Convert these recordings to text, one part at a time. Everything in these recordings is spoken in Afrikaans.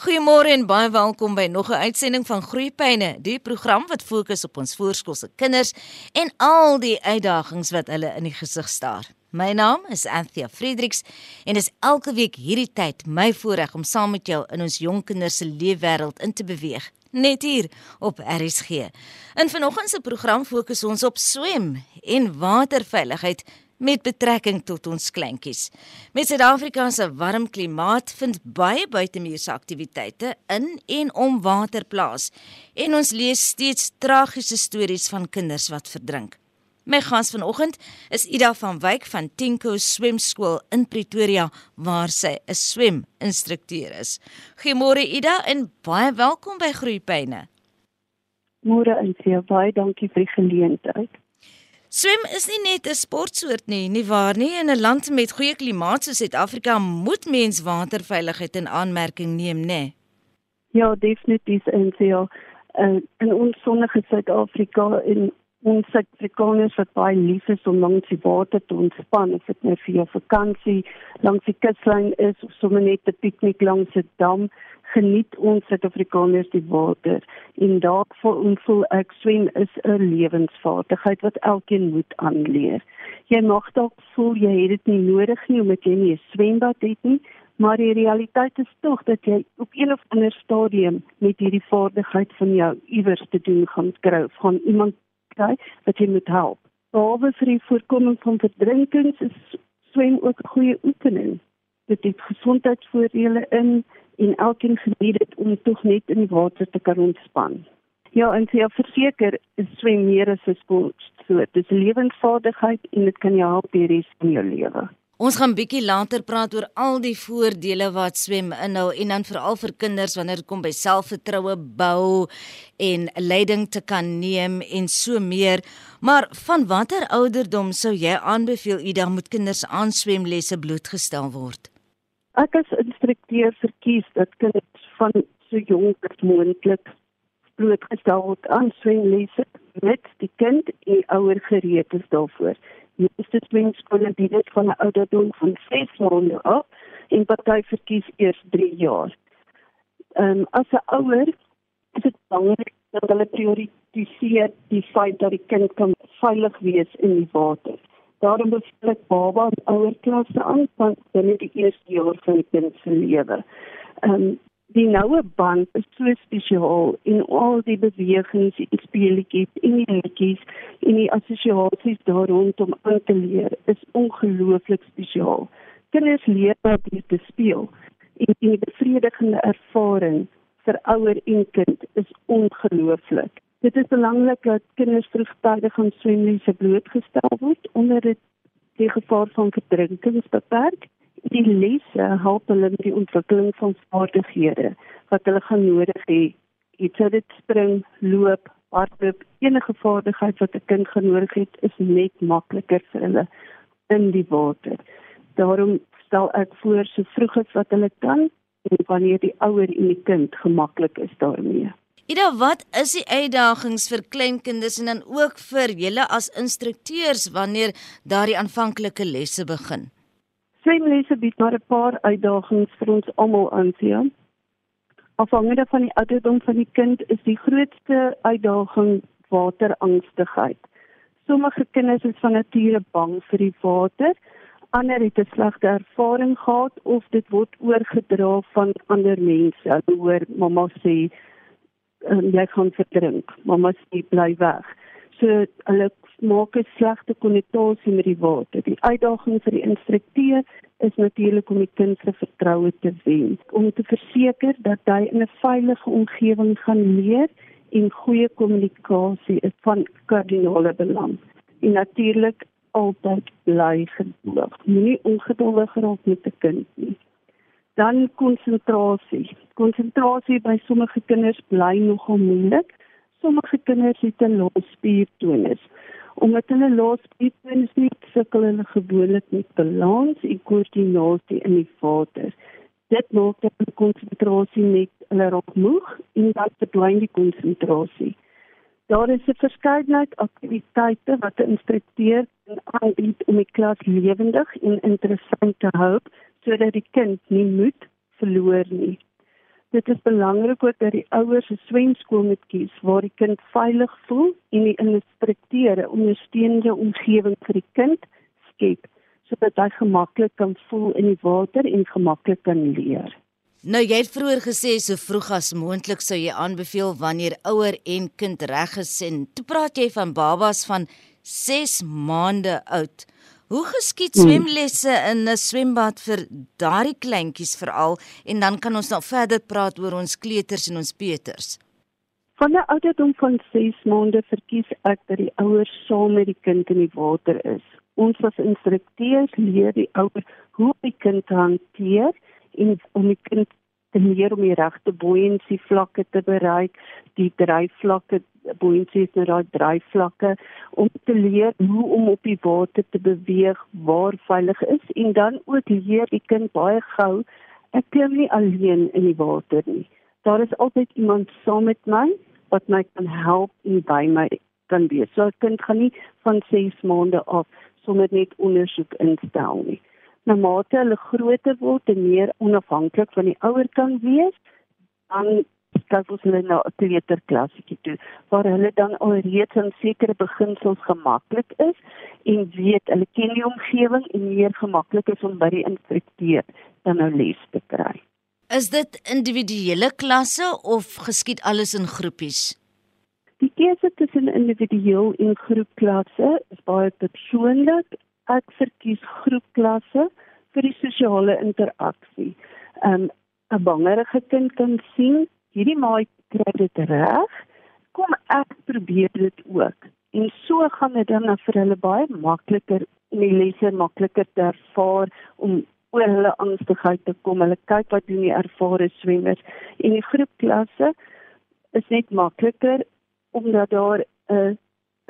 Goeiemôre en baie welkom by nog 'n uitsending van Groeipyne, die program wat fokus op ons voorskoolse kinders en al die uitdagings wat hulle in die gesig staar. My naam is Anthea Fredericks en dis elke week hierdie tyd my voorreg om saam met jou in ons jong kinders se leefwêreld in te beweeg, net hier op RSG. In vanoggend se program fokus ons op swem en waterveiligheid met betrekking tot ons kleintjies. Met Suid-Afrika se warm klimaat vind baie buitemuurse aktiwiteite in en om water plaas en ons lees steeds tragiese stories van kinders wat verdrink. My gas vanoggend is Ida van Wyk van Tinko Swemskool in Pretoria waar sy 'n sweminstrukteur is. Goeiemôre Ida en baie welkom by Groepyne. Môre en baie dankie vir die geleentheid. Swem is nie net 'n sportsoort nie, nie waar nie? In 'n land met goeie klimaat soos Suid-Afrika moet mens waterveiligheid in aanmerking neem, né? Ja, definitief en so. Uh, in ons sonnige Suid-Afrika en ons Suid-Afrikaners wat baie lief is om langs die water te ontspan, of dit nou vir jou vakansie langs die kuslyn is of sommer net 'n piknik langs 'n dam, geniet ons Suid-Afrikaners die water en daarvoor voel ek swem is 'n lewensvaardigheid wat elkeen moet aanleer. Jy mag dalk voel jy het dit nie nodig nie omdat jy nie 'n swembad het nie, maar die realiteit is tog dat jy op een of ander stadium met hierdie vaardigheid van jou iewers te doen gaan kry van iemand kry wat jy moet help. Behalwe vir die voorkoming van verdrinkings is swem ook 'n goeie oefening. Dit het gesondheidsvoordele in en elkeen geniet dit om tog net in die water te kan ontspan. Ja, en jy verseker is swem meer as 'n sport. So, dit is 'n lewensvaardigheid en dit kan jou help die res van jou lewe. Ons gaan bietjie later praat oor al die voordele wat swem inhou en dan veral vir kinders wanneer dit kom by selfvertroue bou en leiding te kan neem en so meer. Maar van watter ouderdom sou jy aanbeveel Ida moet kinders aan swemlesse blootgestel word? Ek as instrukteur verkies dat kinders van so jonk as moontlik blootgestel word aan swemlesse met die kind en ouer gereed is daarvoor. Meeste swemskole bied dit van 'n ouderdom van 6 maande af en party verkies eers 3 jaar. Ehm um, as 'n ouer is dit belangrik dat hulle prioritiseer die feit dat die kind kan veilig wees in die water. Daarom beveel ek baba en ouer klasse aan van binne die eerste jaar van die kind se lewe. Ehm um, die noue band is so spesiaal in al die bewegings en speletjies en die liedjies en die assosiasies daar rondom aan te leer is ongelooflik spesiaal. Kinders leer wat dit te speel en die bevredigende ervaring vir ouer en kind is ongelooflik. Dit is belangrik dat kinders vroegtydig aan swemlesse blootgestel word onder die gevaar van verdrinking beperk. Die lesse help hulle met die ontwikkeling van vaardighede wat hulle gaan nodig hê. Iets wat dit spring, loop, hardloop, enige vaardigheid wat 'n kind genodig het, is net makliker vir hulle in die water. Daarom stel ek voor so vroeg as wat hulle kan en wanneer die ouer en die kind gemaklik is daarmee. Ida, wat is die uitdagings vir kleinkinders en dan ook vir julle as instrukteurs wanneer daardie aanvanklike lesse begin? Swemlesse bied maar 'n paar uitdagings vir ons almal aan, Sia. Afhangende van die ouderdom van die kind is die grootste uitdaging waterangstigheid. Sommige kinders is van nature bang vir die water, ander het 'n slegte ervaring gehad of dit word oorgedra van ander mense. Hulle hoor mamma sê um, jy gaan verdrink. Mamma sê bly weg. So hulle maak 'n slegte konnotasie met die water. Die uitdaging vir die instrukteur is natuurlik om die kind se vertroue te wen, om te verseker dat hy in 'n veilige omgewing gaan leer en goeie kommunikasie is van kardinale belang. En natuurlik altyd bly geduldig. Moenie ongeduldig raak met 'n kind nie. Dan konsentrasie. Konsentrasie by sommige kinders bly nogal moeilik. Sommige kinders het 'n lae spiertonus. Omdat hulle lae spiertonus het, sukkel hulle gewoonlik met balans en koördinasie in die vader. Dit maak dat die konsentrasie net hulle raak moeg en dan verdwyn die konsentrasie. Daar is 'n verskeidenheid aktiwiteite wat 'n instrukteur aanbied om die klas lewendig en interessant te hou sodat die kind nie moed verloor nie. Dit is belangrik ook dat die ouers 'n swemskool moet kies waar die kind veilig voel en die instrukteure ondersteunende omgewing vir die kind skep sodat hy gemaklik kan voel in die water en gemaklik kan leer. Nou jy het vroeër gesê so vroeg as moontlik sou jy aanbeveel wanneer ouer en kind reg is en toe praat jy van babas van 6 maande oud. Hoe geskied hmm. swemlesse in 'n swembad vir daardie kleintjies veral en dan kan ons nou verder praat oor ons kleuters en ons peuters. Van 'n ouderdom van 6 maande verkies ek dat die ouers saam met die kind in die water is. Ons as instrukteurs leer die ouers hoe die kind hanteer en om die kind te leer om die regte buoyancy vlakke te bereik, die dryfvlakke is nou daai dryfvlakke om te leer hoe om op die water te beweeg waar veilig is en dan ook leer die kind baie gou ek klim nie alleen in die water nie. Daar is altyd iemand saam met my wat my kan help en by my kan wees. So 'n kind gaan nie van 6 maande af sommer net ondersoek instel nie. Na mate hulle groter word en meer onafhanklik van die ouer kan wees, dan kyk ons hulle na 'n kleuterklassietjie toe waar hulle dan alreeds aan sekere beginsels gemaklik is en weet hulle ken die omgewing en meer gemaklik is om by die instrukteur dan nou les te kry. Is dit individuele klasse of geskied alles in groepies? Die keuse tussen individueel en groepklasse is baie persoonlik. Ek verkies groepklasse vir die sosiale interaksie. Um, 'n bangerige kind kan sien hierdie maai kry dit reg. Kom ek probeer dit ook. En so gaan dit dan vir hulle baie makliker om die lesse makliker te ervaar om oor hulle angstigheid te kom. Hulle kyk wat doen die ervare swemmers en die groepklasse is net makliker omdat daar 'n uh,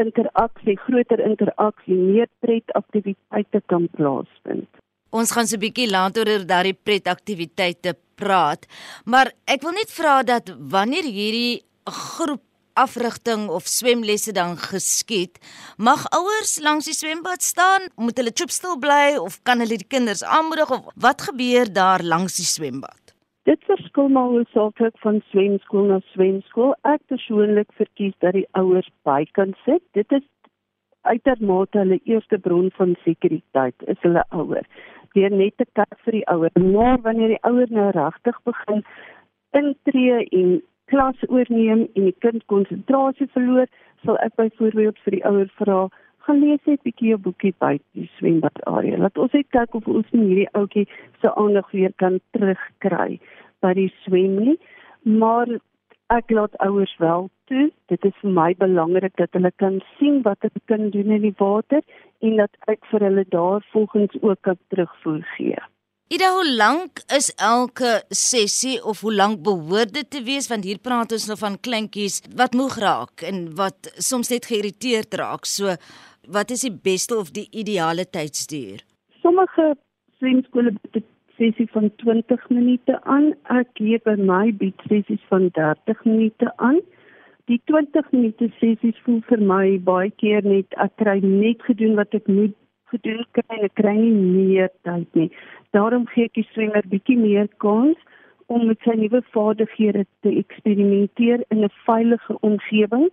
interaksie, groter interaksie, meer pret aktiwiteite kan plaasvind. Ons gaan so 'n bietjie later oor daardie pret aktiwiteite praat, maar ek wil net vra dat wanneer hierdie groep afrigting of swemlesse dan geskied, mag ouers langs die swembad staan, moet hulle choopstil bly of kan hulle die kinders aanmoedig of wat gebeur daar langs die swembad? Dit verskil maar hoofsaaklik van swemskool na swemskool. Ek persoonlik verkies dat die ouers by kan sit. Dit is uitermate hulle eerste bron van sekuriteit is hulle ouers weer net te kyk vir die ouer. Maar wanneer die ouer nou regtig begin intree en klas oorneem en die kind konsentrasie verloor, sal ek byvoorbeeld vir die ouer vra, gaan lees net 'n bietjie 'n boekie by die swembad area. Laat ons net kyk of ons nie hierdie ouetjie se aandag weer kan terugkry by die swem nie. Maar ek laat ouers wel toe. Dit is vir my belangrik dat hulle kan sien wat hulle kan doen in die water en dat ek vir hulle daar volgens ook kan terugvoer gee. Ida, hoe lank is elke sessie of hoe lank behoort dit te wees want hier praat ons nou van kleintjies wat moeg raak en wat soms net geïrriteerd raak. So wat is die beste of die ideale tydsduur? Sommige swemskole bied sessie van 20 minute aan. Ek gee by my bied sessies van 30 minute aan. Die 20 minute sessies voel vir my baie keer net ek kry net gedoen wat ek moet gedoen kry en ek kry nie meer tyd nie. Daarom gee ek die swemmer bietjie meer kans om met sy nuwe vaardighede te eksperimenteer in 'n veilige omgewing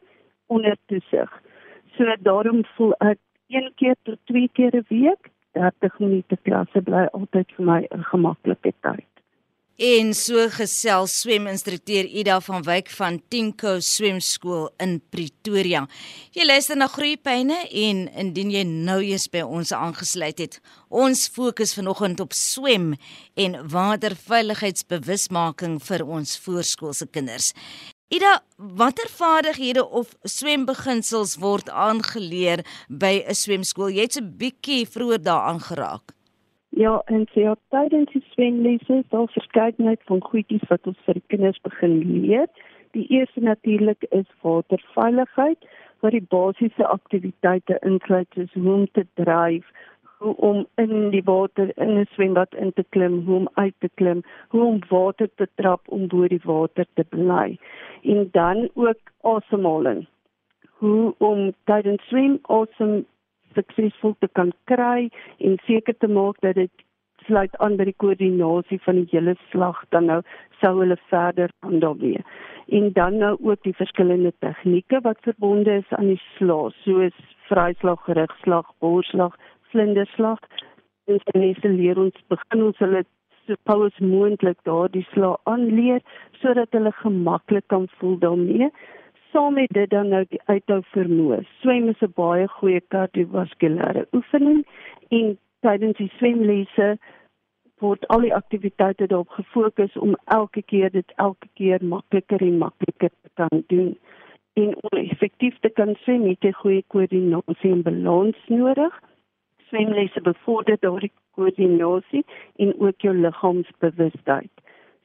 onder toesig. So daarom voel ek een keer tot twee keer 'n week 30 minute klasse bly altyd vir my 'n gemaklike tyd. En so gesels sweminstrukteur Ida van Wyk van Tinko Swemskool in Pretoria. Jy luister na Groepyne en indien jy nou eers by ons aangesluit het, ons fokus vanoggend op swem en waterveiligheidsbewusmaking vir ons voorskoolse kinders. Ida, watter vaardighede of swembeginsels word aangeleer by 'n swemskool? Jy het 'n bietjie vroeër daaraan geraak. Ja, en sy het tydens die swemlesse al verskeidenheid van goedjies wat ons vir die kinders begin leer. Die eerste natuurlik is waterveiligheid, wat die basiese aktiwiteite insluit soos hoe om te dryf, hoe om in die water in 'n swembad in te klim, hoe om uit te klim, hoe om water te trap om bo die water te bly. En dan ook asemhaling. Hoe om tydens swem asem suksesvol te kan kry en seker te maak dat dit sluit aan by die koördinasie van die hele slag dan nou sou hulle verder aan daarmee. En dan nou ook die verskillende tegnieke wat verbonde is aan die slag, soos vryslag, gerigslag, boorslag, vlinderslag. En mense leer ons begin ons hulle so gou as moontlik daardie slag aanleer sodat hulle gemaklik kan voel daarmee saam met dit dan nou die uithou vermoë. Swem is 'n baie goeie kardiovaskulêre oefening en tydens die swemlesse word al die aktiwiteite daarop gefokus om elke keer dit elke keer makliker en makliker te kan doen. En om effektief te kan swem, het jy goeie koördinasie en balans nodig. Swemlesse bevorder daardie koördinasie en ook jou liggaamsbewustheid.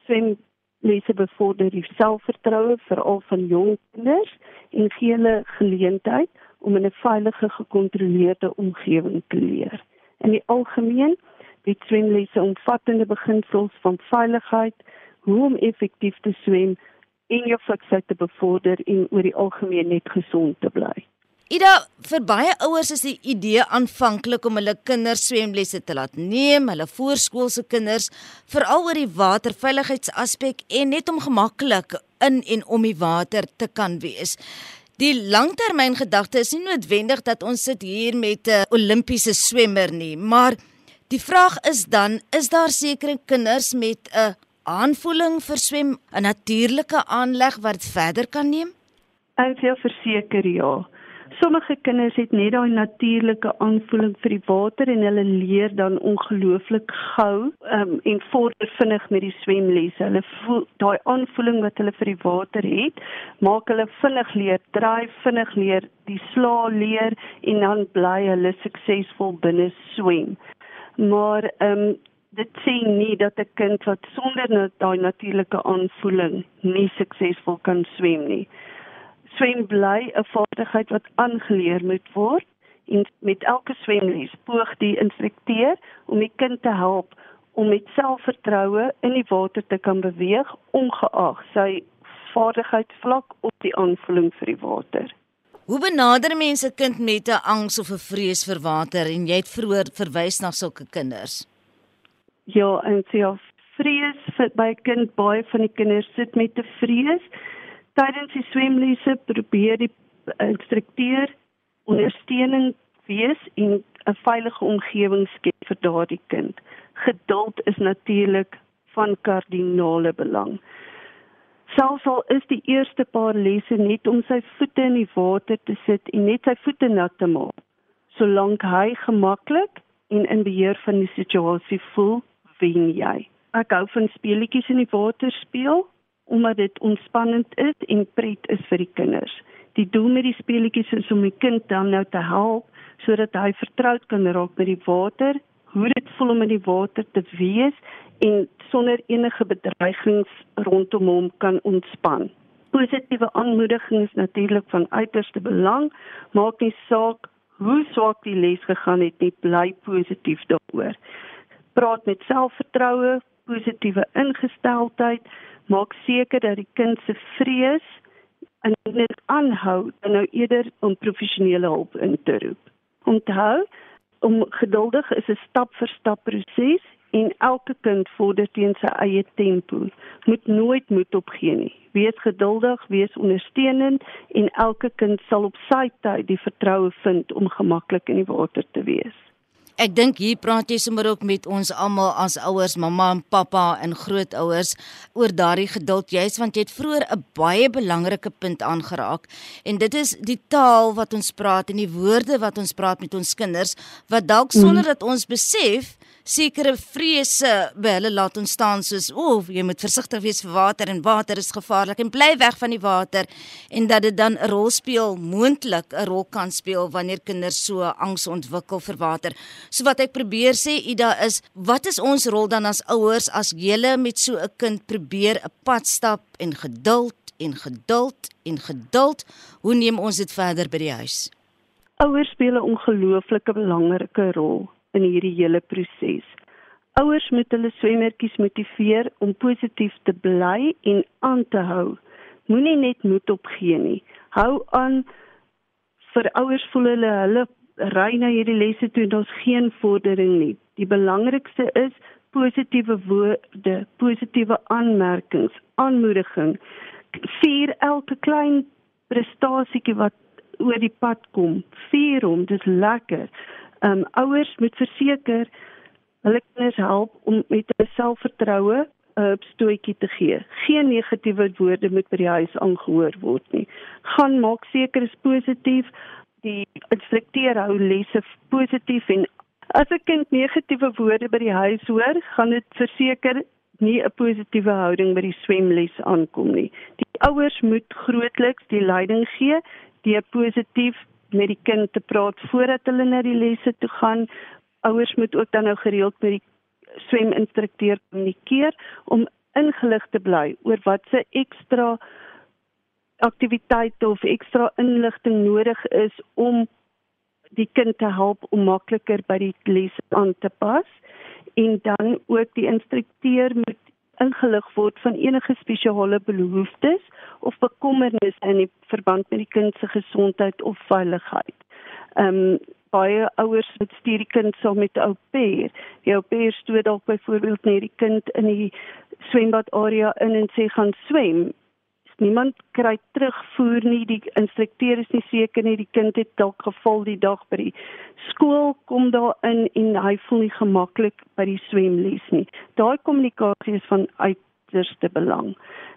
Swem lesse bevorder die selfvertroue veral van jong kinders en gee hulle geleentheid om in 'n veilige gekontroleerde omgewing te leer. In die algemeen bied swemlesse omvattende beginsels van veiligheid, hoe om effektief te swem en jou fiksheid te bevorder en oor die algemeen net gesond te bly. Ida, vir baie ouers is die idee aanvanklik om hulle kinders swemlesse te laat neem, hulle voorskoolse kinders, veral oor die waterveiligheidsaspek en net om gemaklik in en om die water te kan wees. Die langtermyngedagte is nie noodwendig dat ons sit hier met 'n Olimpiese swemmer nie, maar die vraag is dan, is daar sekere kinders met 'n aanvoeling vir swem, 'n natuurlike aanleg wat verder kan neem? Ek wil verseker ja. Sommige kinders het net daai natuurlike aanvoeling vir die water en hulle leer dan ongelooflik gou um, en vorder vinnig met die swemlesse. Hulle voel daai aanvoeling wat hulle vir die water het, maak hulle vinnig leer, dryf vinnig leer, die sla leer en dan bly hulle suksesvol binne swem. Maar ehm um, dit sê nie dat 'n kind wat sonder daai natuurlike aanvoeling nie suksesvol kan swem nie swem bly 'n vaardigheid wat aangeleer moet word en met elke swemles poog die instrukteur om die kind te help om met selfvertroue in die water te kan beweeg ongeag sy vaardigheidsvlak of die aanvoeling vir die water. Hoe benader mense 'n kind met 'n angs of 'n vrees vir water en jy het vroeër verwys na sulke kinders? Ja, en sy so, vrees vir by kind baie van die kinders sit met 'n vrees tydens die swemlesse probeer die instrukteur ondersteuning wees en 'n veilige omgewing skep vir daardie kind. Geduld is natuurlik van kardinale belang. Selfs al is die eerste paar lesse net om sy voete in die water te sit en net sy voete nat te maak, solank hy gemaklik en in beheer van die situasie voel, wen jy. Ek hou van speletjies in die water speel omdat dit ontspannend is en pret is vir die kinders. Die doel met die speletjies is om die kind dan nou te help sodat hy vertroud kan raak met die water, hoe dit voel om in die water te wees en sonder enige bedreigings rondom hom kan ontspan. Positiewe aanmoediging is natuurlik van uiterste belang, maak nie saak hoe swak die les gegaan het nie, bly positief daaroor. Praat met selfvertroue, positiewe ingesteldheid, maak seker dat die kind se vrees en net aanhou en nou eerder om professionele hulp in te roep. Onthou, om geduldig is 'n stap vir stap proses en elke kind vorder teen sy eie tempo. Moet nooit moed opgee nie. Wees geduldig, wees ondersteunend en elke kind sal op sy tyd die vertroue vind om gemaklik in die water te wees. Ek dink hier praat jy sommer ook met ons almal as ouers, mamma en pappa en grootouers oor daardie geduld juis want jy het vroeër 'n baie belangrike punt aangeraak. En dit is die taal wat ons praat en die woorde wat ons praat met ons kinders wat dalk sonder dat ons besef sekere vrese by hulle laat ontstaan soos o, oh, jy moet versigtig wees vir water en water is gevaarlik en bly weg van die water en dat dit dan 'n rol speel moontlik 'n rol kan speel wanneer kinders so angs ontwikkel vir water. So wat ek probeer sê Ida is, wat is ons rol dan as ouers as jy met so 'n kind probeer 'n pad stap en geduld en geduld en geduld, hoe neem ons dit verder by die huis? Ouers speel 'n ongelooflike belangrike rol in hierdie hele proses. Ouers moet hulle swemmertjies motiveer om positief te bly en aan te hou. Moenie net moed opgee nie. Hou aan vir ouers voel hulle hulle ry na hierdie lesse toe en daar's geen vordering nie. Die belangrikste is positiewe woorde, positiewe aanmerkings, aanmoediging. Vier elke klein prestasietjie wat oor die pad kom. Vier hom, dis lekker. Ehm um, ouers moet verseker hulle kinders help om met hulle selfvertroue 'n uh, stoetjie te gee. Geen negatiewe woorde moet by die huis aangehoor word nie. Gaan maak seker is positief. Die instrukteur hou lesse positief en as 'n kind negatiewe woorde by die huis hoor, gaan dit verseker nie 'n positiewe houding by die swemles aankom nie. Die ouers moet grootliks die leiding gee deur positief met die kind te praat voordat hulle na die lesse toe gaan. Ouers moet ook dan nou gereeld met die sweminstrukteur kommunikeer om ingelig te bly oor wat se ekstra aktiwiteite of ekstra inligting nodig is om die kind te help om makliker by die les aan te pas en dan ook die instrukteur moet ingelig word van enige spesiale behoeftes of bekommernisse in verband met die kind se gesondheid of veiligheid. Ehm um, baie ouers moet stuur die kind saam met 'n ou pair. Die ou pair stoot dalk byvoorbeeld net die kind in die swembad area in en sê gaan swem niemand kry terugvoer nie die instrukteur is nie seker nie die kind het dalk geval die dag by die skool kom daar in en hy voel nie gemaklik by die swemles nie. Daai kommunikasie is van uiterste belang.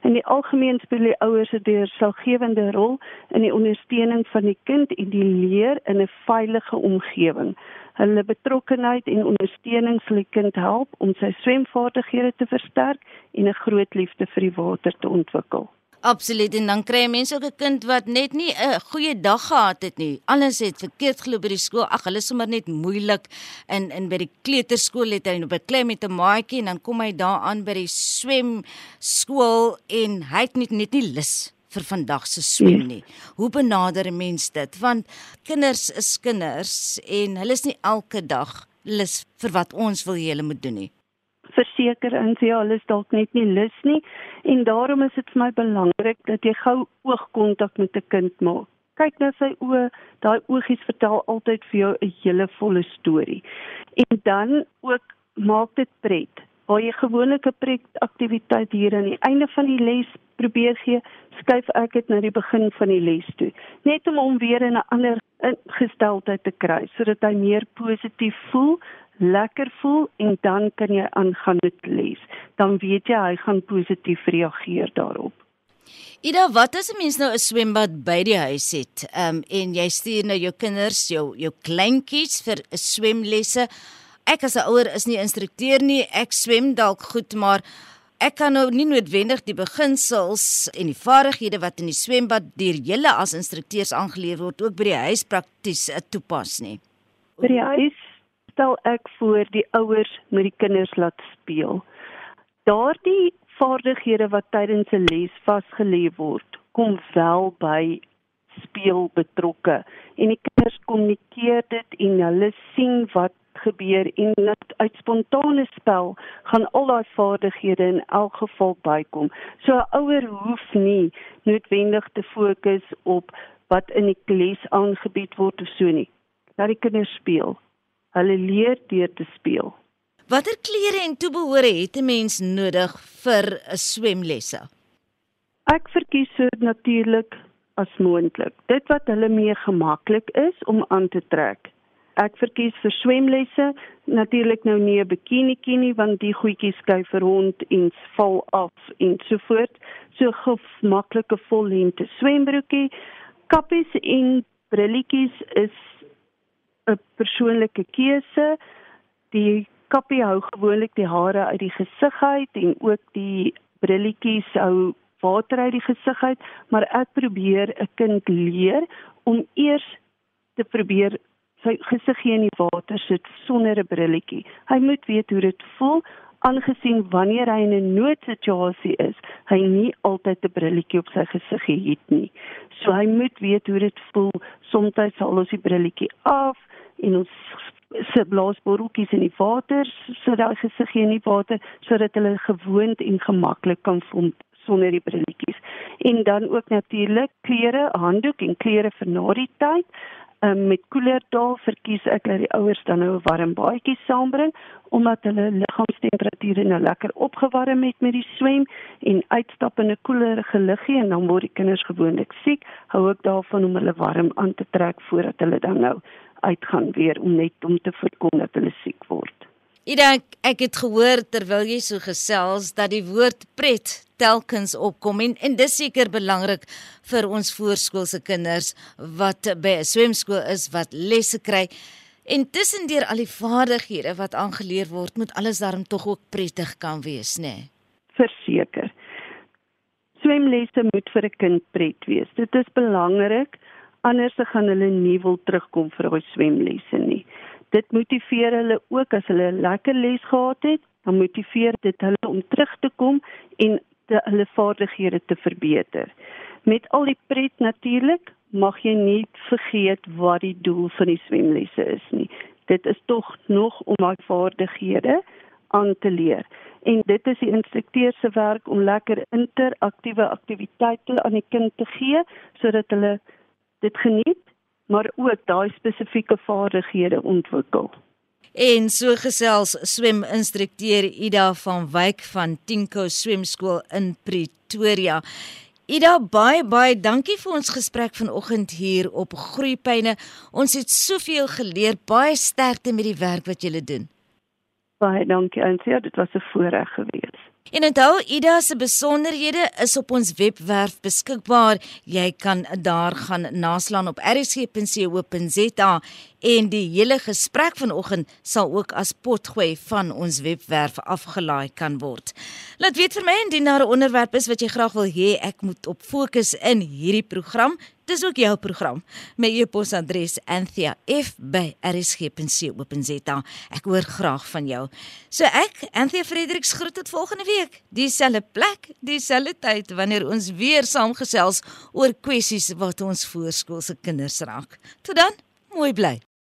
In die algemeen speel die ouers 'n deurslaggewende rol in die ondersteuning van die kind en die leer in 'n veilige omgewing. Hulle betrokkenheid en ondersteuning sal die kind help om sy swemvaardighede te versterk en 'n groot liefde vir die water te ontwikkel Absoluut en dan kry mense ook 'n kind wat net nie 'n goeie dag gehad het nie. Alles het verkeerd geloop by die skool. Ag, hulle is sommer net moeilik in in by die kleuterskool het hy op 'n klem met 'n maatjie en dan kom hy daar aan by die swem skool en hy het net net nie lus vir vandag se swem nie. Hoe benader 'n mens dit? Want kinders is kinders en hulle is nie elke dag lus vir wat ons wil hê hulle moet doen nie verseker in sy alles dalk net nie lus nie en daarom is dit vir my belangrik dat jy gou oogkontak met 'n kind maak. Kyk na sy oë, daai oogies vertel altyd vir jou 'n hele volle storie. En dan ook maak dit pret. Waar jy gewoonlik 'n pret aktiwiteit hier aan die einde van die les probeer gee, skuif ek dit na die begin van die les toe, net om hom weer in 'n ander gesteldheid te kry sodat hy meer positief voel lekker voel en dan kan jy aangaan met les. Dan weet jy hy gaan positief reageer daarop. Ida, wat as 'n mens nou 'n swembad by die huis het? Ehm um, en jy stuur nou jou kinders, jou jou kleintjies vir 'n swemlesse. Ek as 'n ouer is nie instrukteur nie. Ek swem dalk goed, maar ek kan nou nie noodwendig die beginsels en die vaardighede wat in die swembad deur julle as instrukteurs aangeleer word ook by die huis prakties eh, toepas nie. By die huis stel ek voor die ouers met die kinders laat speel. Daardie vaardighede wat tydens 'n les vasgelê word, kom wel by speel betrokke en die kinders kommunikeer dit en hulle sien wat gebeur en net uit spontane spel gaan al daai vaardighede in elk geval bykom. So 'n ouer hoef nie noodwendig te fokus op wat in die les aangebied word of so nie. Laat die kinders speel. Hulle leer deur te speel. Watter klere en toebehore het 'n mens nodig vir 'n swemlesse? Ek verkies so natuurlik as moontlik. Dit wat hulle mee gemaklik is om aan te trek. Ek verkies vir swemlesse natuurlik nou nie 'n bikinitjie nie want die goedjies skuif rond en val af en so voort. So gemaklike vollengte swembroekie, kappies en brilletjies is 'n persoonlike keuse. Die kappie hou gewoonlik die hare uit die gesig uit en ook die brilletjies hou water uit die gesig uit, maar ek probeer 'n kind leer om eers te probeer sy gesig in die water sit sonder 'n brilletjie. Hy moet weet hoe dit voel aangesien wanneer hy in 'n noodsituasie is, hy nie altyd 'n brilletjie op sy gesig het nie. So hy moet weet hoe dit voel. Soms sal ons die brilletjie af en ons se blaasbotteltjies in die water sodat hy gesig in die water sodat hulle gewoond en gemaklik kan voel sonder die brilletjies. En dan ook natuurlik klere, handdoek en klere vir na die tyd. Um, met koeler dae verkies ek dat die ouers dan nou 'n warm baadjie saambring omdat hulle liggaamstemperatuur nou lekker opgewarm het met die swem en uitstap in 'n koeler geliggie en dan word die kinders gewoonlik siek. Hou ook daarvan om hulle warm aan te trek voordat hulle dan nou uitgaan weer om net om te voorkom dat hulle siek word. Ek, ek het gehoor terwyl jy so gesels dat die woord pret telkens opkom en en dis seker belangrik vir ons voorskoolse kinders wat by 'n swemskool is wat lesse kry. En tussendeur al die vaardighede wat aangeleer word, moet alles daarom tog ook prettig kan wees, nê? Nee? Verseker. Swemlesse moet vir 'n kind pret wees. Dit is belangrik anders gaan hulle nie wil terugkom vir daai swemlesse nie dit motiveer hulle ook as hulle 'n lekker les gehad het, dan motiveer dit hulle om terug te kom en te, hulle vaardighede te verbeter. Met al die pret natuurlik, mag jy nie vergeet wat die doel van die swemlesse is nie. Dit is tog nog om daai vaardighede aan te leer. En dit is die instrukteur se werk om lekker interaktiewe aktiwiteite aan die kind te gee sodat hulle dit geniet maar ook daai spesifieke vaardighede ontwikkel. En so gesels sweminstrukteur Ida van Wyk van Tinko Swemskool in Pretoria. Ida, baie baie dankie vir ons gesprek vanoggend hier op Groeipyne. Ons het soveel geleer. Baie sterkte met die werk wat jy doen. Baie dankie, Ansia. Dit was 'n voorreg geweest. En onthou Ida se besonderhede is op ons webwerf beskikbaar. Jy kan daar gaan naslaan op rsg.co.za en die hele gesprek vanoggend sal ook as potgooi van ons webwerf afgelaai kan word. Laat weet vir my indien daar 'n onderwerp is wat jy graag wil hê ek moet op fokus in hierdie program. Dis ook jou program. My e-posadres anthea@rsg.co.za. Ek hoor graag van jou. So ek, Anthea Fredericks groet tot volgende week. Dieselfde plek, dieselfde tyd wanneer ons weer saamgesels oor kwessies wat ons voorskoolse kinders raak. Tot dan, mooi bly.